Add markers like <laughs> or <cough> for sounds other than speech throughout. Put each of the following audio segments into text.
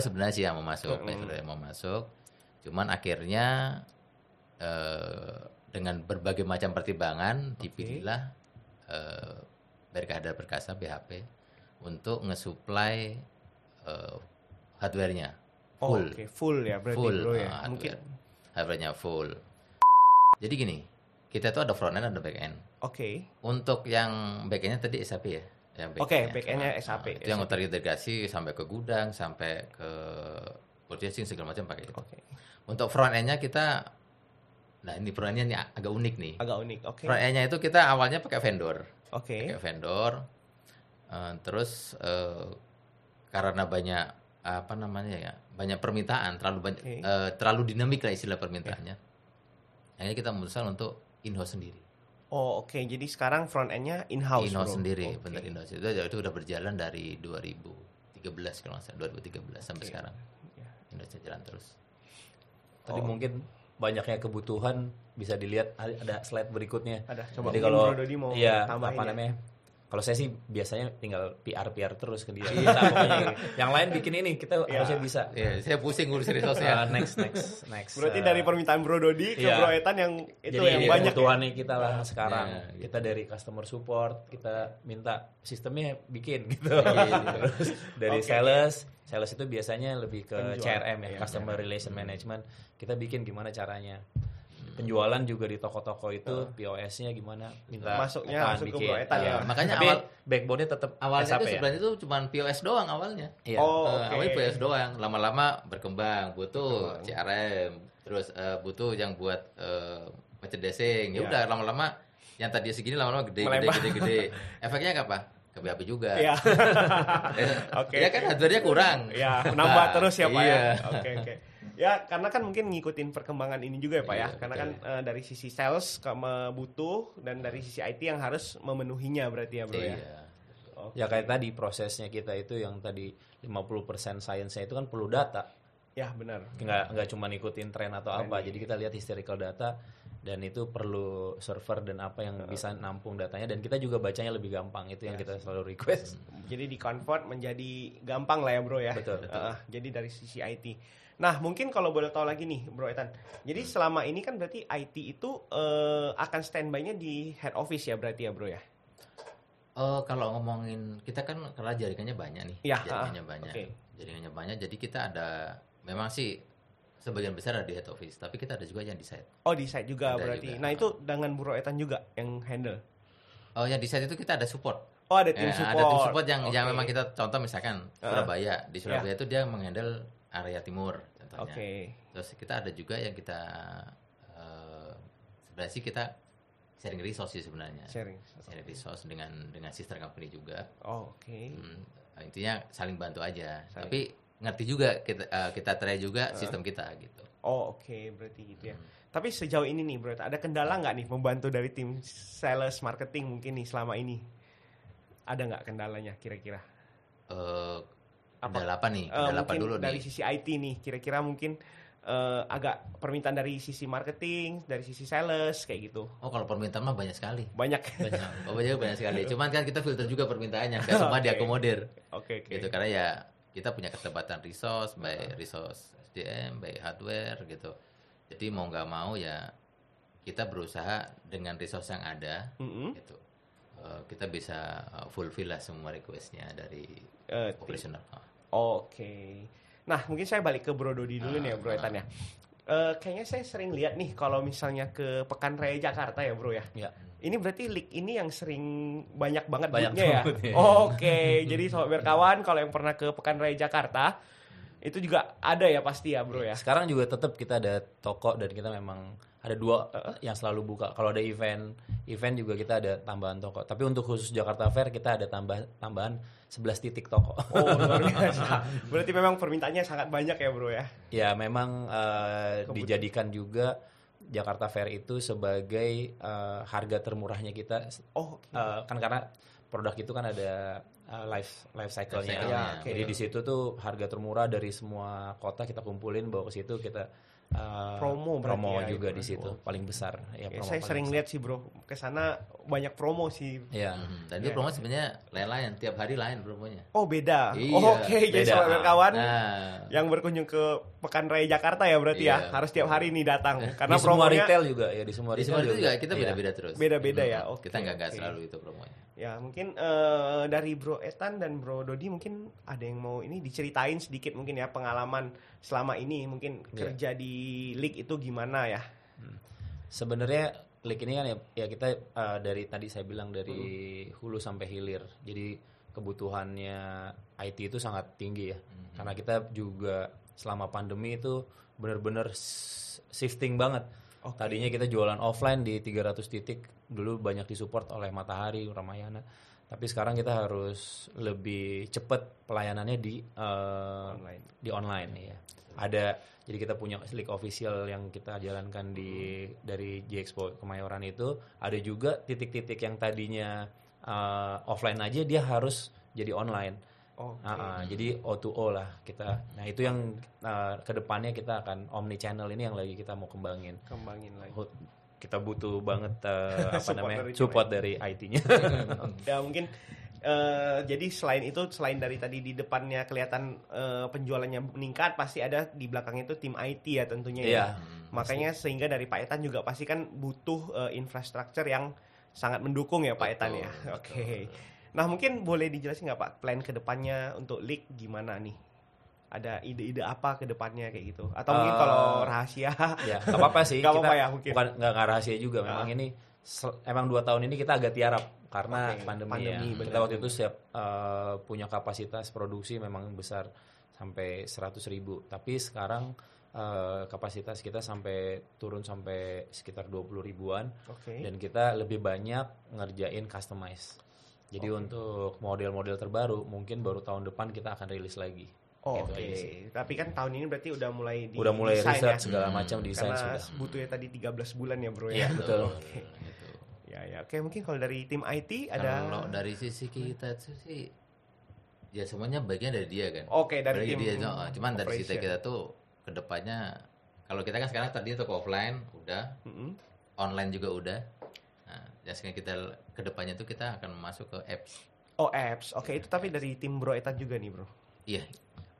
sebenarnya sih yang mau masuk, yang mau masuk. Cuman akhirnya eh, dengan berbagai macam pertimbangan dipilihlah eh, Berkada Perkasa BHP untuk ngesuplai eh, hardware-nya Oh, full. Oke, full ya berarti full bro ya. uh, Mungkin hardware. hardware-nya full. Jadi gini, kita tuh ada front end ada back end. oke. Untuk yang back end tadi SAP ya. Yang Oke, end-nya. back end-nya Nah, SAP, itu yang terintegrasi sampai ke gudang, sampai ke purchasing segala macam pakai itu. Oke. Untuk front end-nya kita nah ini front end-nya ini agak unik nih. Agak unik. Oke. Front end-nya itu kita awalnya pakai vendor. Oke. Pakai vendor. Eh, terus eh, karena banyak apa namanya ya, banyak permintaan, terlalu banyak Oke. eh, terlalu dinamik lah istilah permintaannya. Akhirnya kita memutuskan untuk in-house sendiri. Oh, oke. Jadi sekarang front end-nya in-house, in-house bro. sendiri, Oke. bener in-house itu itu udah berjalan dari 2013 kalau nggak salah 2013 sampai Oke. sekarang. Ya. In-house jalan terus. Tadi Oh. mungkin banyaknya kebutuhan bisa dilihat ada slide berikutnya. Ada. Coba Jadi kalau Bro Dodi mau iya, tambahin apa ya. Kalau saya sih biasanya tinggal PR PR terus ke dia. Iya. Kita pokoknya yang lain bikin ini kita Iya. harusnya bisa. Ya, saya pusing ngurus Uh, resource-nya. next next next. Berarti Uh, dari permintaan Bro Dodi ke iya. Bro Etan yang itu jadi yang banyak. ya? kebutuhannya kita lah sekarang. Ya, gitu. Kita dari customer support, kita minta sistemnya bikin gitu. Iya, <laughs> Terus dari Oke. sales, sales itu biasanya lebih ke Penjual. CRM ya, Iya. customer relation management. Kita bikin gimana caranya. Penjualan juga di toko-toko itu POS-nya gimana minta Masuknya Etan langsung ke bikin. Bro Etan ya. Iya. Makanya Tapi awal- backbone-nya tetap Awalnya SAP itu ya. sebenarnya itu cuma POS doang awalnya. Iya. Oh, Eh, oke. awalnya POS doang, lama-lama berkembang, butuh CRM, terus eh, butuh yang buat eh, merchandising. Ya Iya. udah lama-lama yang tadi segini lama-lama gede gede gede gede. <laughs> Efeknya apa? Ke BAP juga. Iya. <laughs> Oke. Ya kan hardware-nya kurang. Ya, nambah Nah, terus ya Pak iya. ya. Oke, oke. Ya, karena kan mungkin ngikutin perkembangan ini juga ya Pak ya. Iya, Karena betul. kan eh, dari sisi sales ke butuh dan dari sisi IT yang harus memenuhinya berarti ya Bro ya. Iya. Oke. Ya kayak tadi prosesnya kita itu yang tadi 50% science-nya itu kan perlu data. Ya, benar. nggak nggak cuma ngikutin tren atau apa jadi kita lihat historical data dan itu perlu server dan apa yang bisa nampung datanya dan kita juga bacanya lebih gampang itu yang kita selalu request Jadi di convert menjadi gampang lah ya Bro ya. Betul, betul. Heeh, jadi dari sisi IT. Nah, mungkin kalau boleh tahu lagi nih Bro Etan. Jadi selama ini kan berarti IT itu eh, akan standby-nya di head office ya berarti ya Bro ya. Oh, kalau ngomongin kita kan karena jaringannya banyak nih. Iya, jaringannya ah, banyak. oke. Jaringannya banyak jadi kita ada memang sih sebagian besar ada di head office, tapi kita ada juga yang di site. Oh, di site juga Ada berarti. juga. Nah, itu dengan Bro Etan juga yang handle. Oh, yang di site itu kita ada support. Oh, ada tim Eh, support. Ada tim support yang yang Oke. memang kita contoh misalkan Ah. Surabaya. Di Surabaya itu dia menghandle area timur contohnya. Oke. Terus kita ada juga yang kita eh, sebenarnya sih kita sharing resource sih sebenarnya. Sharing. Sharing resource dengan dengan sister company juga. Oh, oke. Hmm, intinya saling bantu aja. Saling. Tapi ngerti juga kita eh, kita try juga sistem kita gitu. Oh, oke, berarti gitu ya. Hmm. Tapi sejauh ini nih, Bro, ada kendala nggak nih membantu dari tim sales marketing mungkin nih selama ini? Ada nggak kendalanya kira-kira? Eh, Apa- apa nih? Kendala apa mungkin dulu dari nih? sisi IT nih, kira-kira mungkin eh, agak permintaan dari sisi marketing, dari sisi sales kayak gitu. Oh kalau permintaan mah banyak sekali. Banyak. Banyak. <laughs> Oh banyak banyak sekali. Cuman kan kita filter juga permintaannya, nggak <laughs> semua Oke. diakomodir. Oke, oke. Gitu karena ya kita punya ketebatan resource, baik resource SDM, baik hardware gitu. Jadi mau nggak mau ya kita berusaha dengan resource yang ada Mm-mm. gitu. Eh, kita bisa eh, fulfill lah semua requestnya dari tim. operational. Oke. Nah, mungkin saya balik ke Bro Dodi dulu nih ya, Bro Etan ya. Eh, kayaknya saya sering lihat nih kalau misalnya ke Pekan Raya Jakarta ya, Bro ya. ya Ini berarti leak ini yang sering banyak banget Banyak ya. ya. Oke, jadi sobat berkawan kalau yang pernah ke Pekan Raya Jakarta itu juga ada ya pasti ya, Bro ya. sekarang juga tetap kita ada toko dan kita memang ada dua yang selalu buka kalau ada event event juga kita ada tambahan toko tapi untuk khusus Jakarta Fair kita ada tambah tambahan 11 titik toko Oh, luar biasa. <laughs> Berarti memang permintaannya sangat banyak ya, Bro ya. Ya memang eh, Kebut- dijadikan juga Jakarta Fair itu sebagai eh, harga termurahnya kita Oh, oke. Eh, kan karena produk itu kan ada eh, life life cycle-nya. Life cycle-nya, Ya, Jadi di situ tuh harga termurah dari semua kota kita kumpulin bawa ke situ kita uh, Promo berarti promo ya, juga itu. di situ paling besar ya Ya, promo saya paling sering besar. lihat sih bro, ke sana banyak promo sih. ya Mhm. Dan itu promo sebenarnya lain-lain, tiap hari lain promonya. Oh beda. Iya, oh, Oke, jadi beda. sobat kawan Nah, yang berkunjung ke Pekan Raya Jakarta ya berarti ya Iya. harus tiap hari nih datang karena di semua promonya retail juga ya di semua di retail semua itu juga kita Iya. beda-beda terus. Beda-beda ya, oke, Kita nggak nggak oke. selalu itu promonya. Ya mungkin eh, dari Bro Etan dan Bro Dodi mungkin ada yang mau ini diceritain sedikit mungkin ya pengalaman selama ini mungkin Iya. kerja di league itu gimana ya? Sebenarnya league ini kan ya, ya kita uh, dari tadi saya bilang dari hulu sampai hilir. Jadi kebutuhannya IT itu sangat tinggi ya. Karena kita juga selama pandemi itu benar-benar shifting banget. Oke. Tadinya kita jualan offline di 300 titik, dulu banyak disupport oleh Matahari, Ramayana. Tapi sekarang kita harus lebih cepat pelayanannya di uh, Online. di online ya. Ada jadi kita punya league official yang kita jalankan di dari J Expo Kemayoran itu ada juga titik-titik yang tadinya uh, offline aja dia harus jadi online. Oke. Ah, ah, jadi O2O lah kita. Nah itu yang uh, ke depannya kita akan omni channel ini yang lagi kita mau kembangin. Kembangin lagi. Ho- Kita butuh banget uh, <laughs> apa Support namanya dari support dari IT-nya. <laughs> ya mungkin eh, jadi selain itu selain dari tadi di depannya kelihatan eh, penjualannya meningkat pasti ada di belakangnya itu tim IT ya tentunya ya. Iya. Makanya sehingga dari Pak Etan juga pasti kan butuh eh, infrastruktur yang sangat mendukung ya Pak Etan ya. Betul, <laughs> Oke. Nah mungkin boleh dijelasin nggak Pak plan ke depannya untuk league gimana nih? Ada ide-ide apa ke depannya kayak gitu? Atau mungkin Eh, kalau rahasia? ya nggak apa-apa sih <laughs> kita apa-apa ya, mungkin. bukan nggak nggak rahasia juga memang Ah. ini emang dua tahun ini kita agak tiarap karena Oke, pandemi, pandemi, ya benar. kita waktu itu siap eh, punya kapasitas produksi memang besar sampai 100.000 ribu tapi sekarang eh, kapasitas kita sampai turun sampai sekitar 20 ribuan Oke. dan kita lebih banyak ngerjain customize jadi untuk model-model terbaru mungkin baru tahun depan kita akan rilis lagi Oh, Gitu Oke. sih. Tapi kan tahun ini berarti udah mulai di udah mulai desain riset ya? segala Hmm, macam desain Karena sudah butuhnya tadi 13 bulan ya bro ya. Iya, betul. Gitu. Ya ya. Oke mungkin kalau dari tim IT ada. Kalau dari sisi kita sih ya semuanya bagian dari dia kan. Oke dari Dari tim. dia, no, cuman dari sisi operation. kita tuh ke depannya kalau kita kan sekarang tadi toko offline udah, Mm-mm. online juga udah. Ya sekarang kita ke depannya tuh kita akan masuk ke apps. Oh apps. Oke itu tapi dari tim Bro Etan juga nih bro. Iya,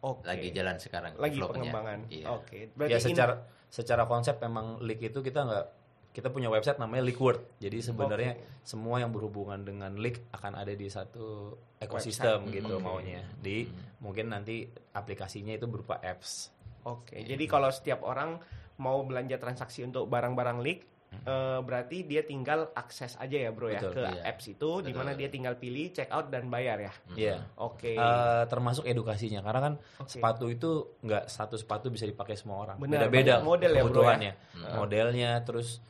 Oke. lagi jalan sekarang. Lagi pengembangan. Iya. Oke. Berarti ya in- secara secara konsep memang leak itu kita nggak kita punya website namanya Leakword. Jadi sebenarnya semua yang berhubungan dengan leak akan ada di satu ekosistem Website. gitu Oke. maunya. Di mungkin nanti aplikasinya itu berupa apps. Oke. Jadi kalau setiap orang mau belanja transaksi untuk barang-barang leak eh, berarti dia tinggal akses aja ya bro ya Betul, ke iya. apps itu di mana dia tinggal pilih check out dan bayar ya. Iya. Oke. Eh, termasuk edukasinya karena kan Oke. sepatu itu nggak satu sepatu bisa dipakai semua orang. Beda-beda model ya, bro, kebutuhannya. ya? Modelnya terus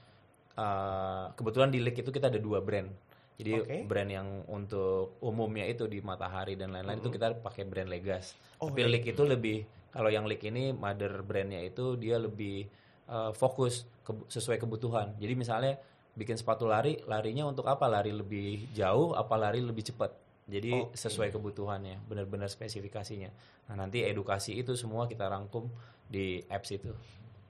eh, kebetulan di leak itu kita ada dua brand. Jadi Oke. brand yang untuk umumnya itu di Matahari dan lain-lain itu kita pakai brand Legas. Oh, Tapi leak itu lebih kalau yang leak ini mother brandnya itu dia lebih eh, fokus ke- sesuai kebutuhan. Jadi misalnya bikin sepatu lari, larinya untuk apa? Lari lebih jauh, apa lari lebih cepat? Jadi Oke. sesuai kebutuhannya, benar-benar spesifikasinya. Nah nanti edukasi itu semua kita rangkum di apps itu.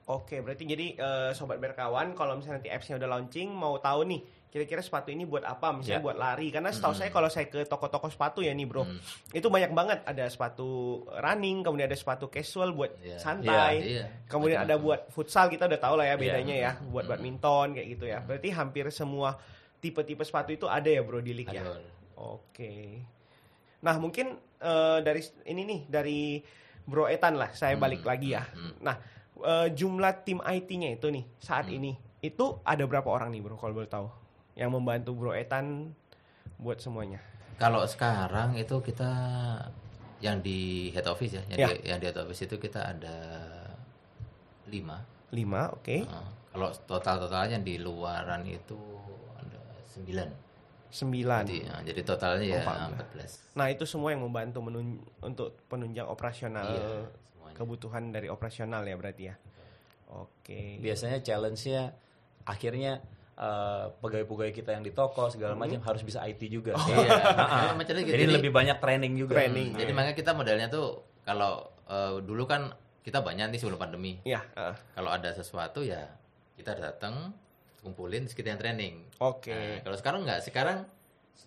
Oke, berarti jadi eh, sobat berkawan kalau misalnya nanti apps-nya udah launching mau tahu nih kira-kira sepatu ini buat apa? Misalnya Ya. buat lari. Karena setahu saya kalau saya ke toko-toko sepatu ya nih, Bro. Hmm. Itu banyak banget ada sepatu running, kemudian ada sepatu casual buat Iya. santai. Iya. Kemudian ada buat futsal kita udah tahu lah ya Iya. bedanya ya, buat badminton kayak gitu ya. Berarti hampir semua tipe-tipe sepatu itu ada ya, Bro, di league ya. Oke. Nah mungkin eh, dari ini nih dari Bro Etan lah, saya balik lagi ya. Nah eh, jumlah tim IT-nya itu nih saat ini itu ada berapa orang nih Bro kalau boleh tahu yang membantu Bro Etan buat semuanya? Kalau sekarang itu kita yang di head office ya, yang, Ya. Di, yang di head office itu kita ada lima. Lima, oke. Nah, kalau total totalnya di luaran itu ada sembilan. Sembilan. Jadi, nah, jadi totalnya ya Oh, 14. Nah itu semua yang membantu menun- untuk penunjang operasional Iya, semuanya. kebutuhan dari operasional ya berarti ya. Oke. Biasanya challenge-nya akhirnya eh, pegawai-pegawai kita yang di toko segala Hmm. macam harus bisa IT juga. Iya. <laughs> Nah, gitu. Jadi lebih banyak training juga. Training. Jadi makanya kita modelnya tuh kalau eh, dulu kan kita banyak nih sebelum pandemi. Iya. uh, Kalau ada sesuatu ya kita datang, kumpulin, kita yang training. Oke. Nah, kalau sekarang nggak, sekarang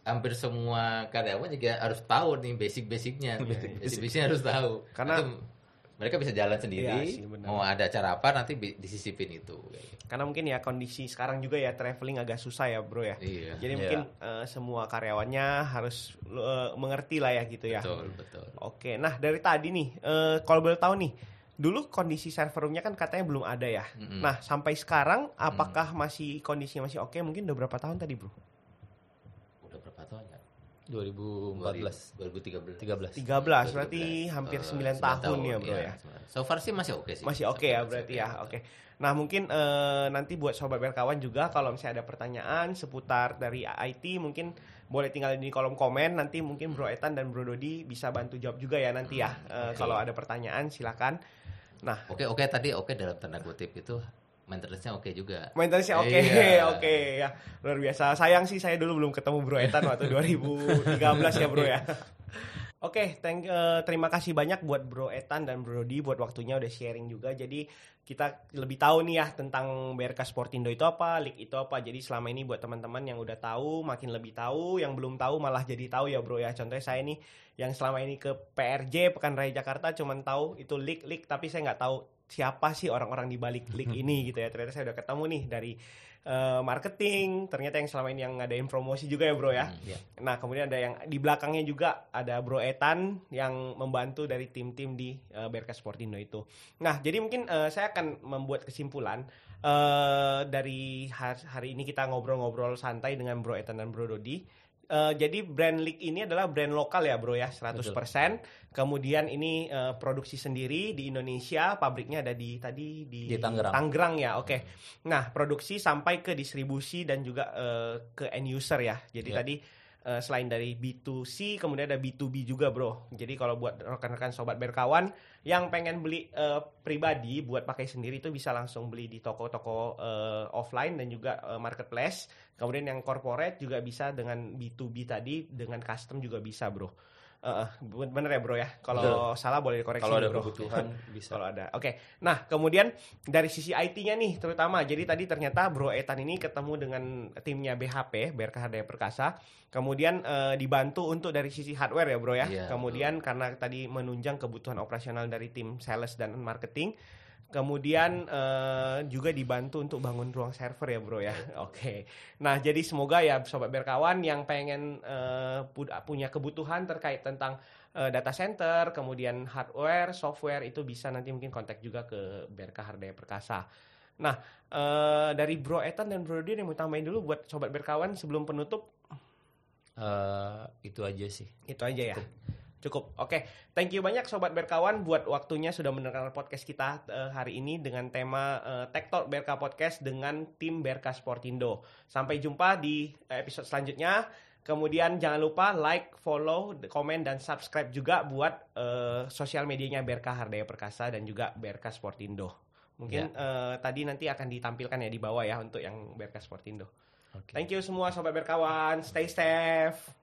hampir semua karyawan juga harus tahu nih basic-basicnya. Basic-basicnya harus tahu. Karena- Itu mereka bisa jalan sendiri. Iya sih, mau ada acara apa nanti disisipin itu. Karena mungkin ya kondisi sekarang juga ya traveling agak susah ya bro ya. Iya. Jadi Iya. mungkin eh, semua karyawannya harus eh, mengerti lah ya gitu ya. Betul, betul. Oke, nah dari tadi nih, eh, kalau boleh tahu nih, dulu kondisi server roomnya kan katanya belum ada ya. Mm-mm. Nah sampai sekarang apakah masih kondisinya masih oke? Mungkin udah berapa tahun tadi bro? Udah berapa tahun ya? 2014 2013. 13 13 berarti hampir Eh, 9 sembilan tahun, ya bro ya. So far sih masih oke sih. Masih oke ya berarti ya. Oke. Nah mungkin eh, nanti buat sobat berkawan juga kalau misalnya ada pertanyaan seputar dari IT mungkin boleh tinggal di kolom komen nanti mungkin Bro Etan dan Bro Dodi bisa bantu jawab juga ya nanti ya Eh, Oke. kalau ada pertanyaan silakan. Nah Oke, oke tadi oke dalam tanda kutip itu maintenance-nya oke juga. maintenance oke Iya. <laughs> oke ya luar biasa. Sayang sih saya dulu belum ketemu Bro Etan waktu 2013 ya Bro ya. <laughs> Oke, thank eh, terima kasih banyak buat Bro Etan dan Bro Dodi buat waktunya udah sharing juga. Jadi kita lebih tahu nih ya tentang BRK Sportindo itu apa, league itu apa. Jadi selama ini buat teman-teman yang udah tahu makin lebih tahu, yang belum tahu malah jadi tahu ya Bro ya. Contohnya saya nih yang selama ini ke PRJ Pekan Raya Jakarta cuman tahu itu league league tapi saya nggak tahu siapa sih orang-orang di balik league ini gitu ya. Ternyata saya udah ketemu nih dari eh, marketing, ternyata yang selama ini yang ngadain promosi juga ya Bro ya. Hmm, Iya. Nah, kemudian ada yang di belakangnya juga ada Bro Etan yang membantu dari tim-tim di uh, BRK Sportindo itu. Nah, jadi mungkin eh, saya akan membuat kesimpulan eh dari har- hari ini kita ngobrol-ngobrol santai dengan Bro Etan dan Bro Dodi. Eh, jadi brand League ini adalah brand lokal ya Bro ya, 100%. Kemudian ini eh, produksi sendiri di Indonesia, pabriknya ada di tadi di, Di Tangerang. Tangerang ya, oke. Nah, produksi sampai ke distribusi dan juga eh, ke end user ya. Jadi Iya. tadi eh, selain dari B2C, kemudian ada B2B juga, Bro. Jadi kalau buat rekan-rekan sobat berkawan yang pengen beli eh, pribadi buat pakai sendiri itu bisa langsung beli di toko-toko eh, offline dan juga eh, marketplace. Kemudian yang corporate juga bisa dengan B2B tadi dengan custom juga bisa, Bro. Eh, eh, bener ya, Bro ya. Kalau salah boleh dikoreksi, kalau ada Bro. kebutuhan <laughs> bisa Kalau ada. Oke. Nah, kemudian dari sisi IT-nya nih terutama. Jadi tadi ternyata Bro Etan ini ketemu dengan timnya BHP, BRK Hardaya Perkasa. Kemudian eh, dibantu untuk dari sisi hardware ya, Bro ya. Iya, kemudian karena tadi menunjang kebutuhan operasional dari tim sales dan marketing. Kemudian eh, juga dibantu untuk bangun ruang server ya bro ya. Oke. Nah jadi semoga ya sobat berkawan yang pengen pu- punya kebutuhan terkait tentang eh, data center, kemudian hardware, software itu bisa nanti mungkin kontak juga ke BRK Hardaya Perkasa. Nah eh, dari Bro Etan dan Bro Dian yang mau tambahin dulu buat sobat berkawan sebelum penutup Eh, itu aja sih itu aja ya. Cukup. Oke, thank you banyak sobat berkawan buat waktunya sudah mendengarkan podcast kita eh, hari ini dengan tema eh, Tech Talk BRK Podcast dengan tim BRK Sportindo. Sampai jumpa di eh, episode selanjutnya. Kemudian jangan lupa like, follow, komen dan subscribe juga buat eh, sosial medianya BRK Hardaya Perkasa dan juga BRK Sportindo. Mungkin eh, tadi nanti akan ditampilkan ya di bawah ya untuk yang BRK Sportindo. Oke. Thank you semua sobat berkawan. Stay safe.